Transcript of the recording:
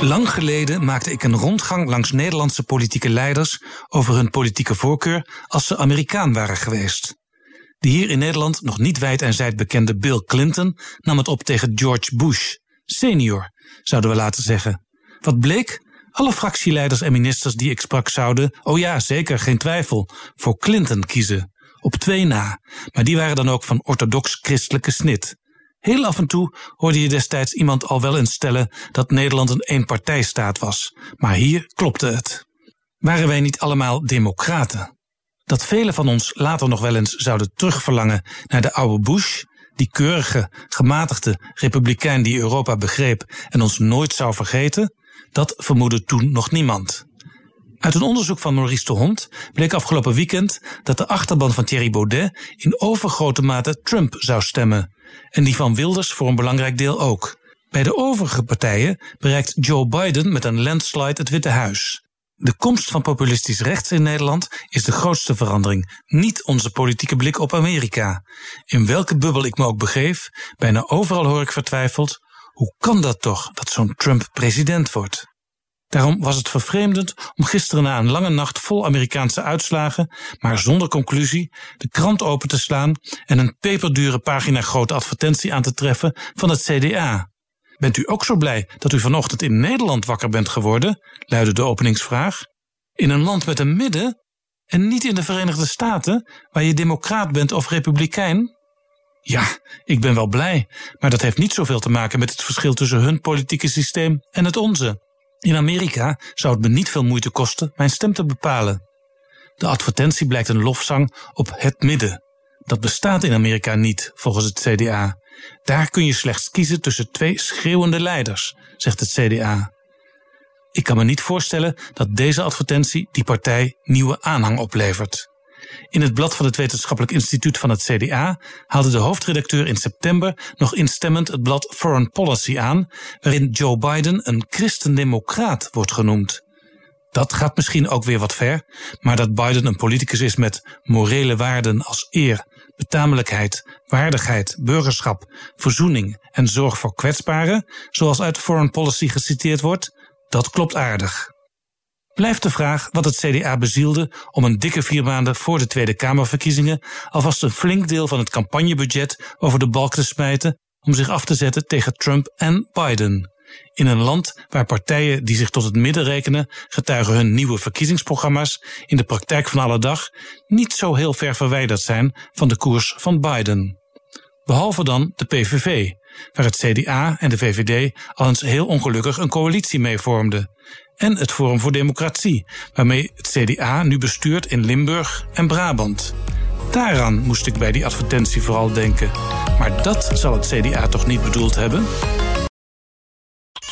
Lang geleden maakte ik een rondgang langs Nederlandse politieke leiders over hun politieke voorkeur als ze Amerikaan waren geweest. De hier in Nederland nog niet wijd en zijd bekende Bill Clinton nam het op tegen George Bush, senior, zouden we laten zeggen. Wat bleek? Alle fractieleiders en ministers die ik sprak zouden, oh ja, zeker, geen twijfel, voor Clinton kiezen. Op twee na, maar die waren dan ook van orthodox-christelijke snit. Heel af en toe hoorde je destijds iemand al wel eens stellen dat Nederland een eenpartijstaat was, maar hier klopte het. Waren wij niet allemaal democraten? Dat velen van ons later nog wel eens zouden terugverlangen naar de oude Bush, die keurige, gematigde republikein die Europa begreep en ons nooit zou vergeten, dat vermoedde toen nog niemand. Uit een onderzoek van Maurice de Hond bleek afgelopen weekend dat de achterban van Thierry Baudet in overgrote mate Trump zou stemmen. En die van Wilders voor een belangrijk deel ook. Bij de overige partijen bereikt Joe Biden met een landslide het Witte Huis. De komst van populistisch rechts in Nederland is de grootste verandering, niet onze politieke blik op Amerika. In welke bubbel ik me ook begeef, bijna overal hoor ik vertwijfeld: hoe kan dat toch dat zo'n Trump president wordt? Daarom was het vervreemdend om gisteren na een lange nacht vol Amerikaanse uitslagen, maar zonder conclusie, de krant open te slaan en een peperdure pagina grote advertentie aan te treffen van het CDA. Bent u ook zo blij dat u vanochtend in Nederland wakker bent geworden? luidde de openingsvraag. In een land met een midden en niet in de Verenigde Staten, waar je democraat bent of republikein? Ja, ik ben wel blij, maar dat heeft niet zoveel te maken met het verschil tussen hun politieke systeem en het onze. In Amerika zou het me niet veel moeite kosten mijn stem te bepalen. De advertentie blijkt een lofzang op het midden. Dat bestaat in Amerika niet, volgens het CDA. Daar kun je slechts kiezen tussen twee schreeuwende leiders, zegt het CDA. Ik kan me niet voorstellen dat deze advertentie die partij nieuwe aanhang oplevert. In het blad van het Wetenschappelijk Instituut van het CDA haalde de hoofdredacteur in september nog instemmend het blad Foreign Policy aan, waarin Joe Biden een christendemocraat wordt genoemd. Dat gaat misschien ook weer wat ver, maar dat Biden een politicus is met morele waarden als eer, betamelijkheid, waardigheid, burgerschap, verzoening en zorg voor kwetsbaren, zoals uit Foreign Policy geciteerd wordt, dat klopt aardig. Blijft de vraag wat het CDA bezielde om een dikke vier maanden voor de Tweede Kamerverkiezingen alvast een flink deel van het campagnebudget over de balk te smijten om zich af te zetten tegen Trump en Biden. In een land waar partijen die zich tot het midden rekenen, getuigen hun nieuwe verkiezingsprogramma's, in de praktijk van alle dag niet zo heel ver verwijderd zijn van de koers van Biden. Behalve dan de PVV, waar het CDA en de VVD al eens heel ongelukkig een coalitie mee vormden en het Forum voor Democratie, waarmee het CDA nu bestuurt in Limburg en Brabant. Daaraan moest ik bij die advertentie vooral denken. Maar dat zal het CDA toch niet bedoeld hebben?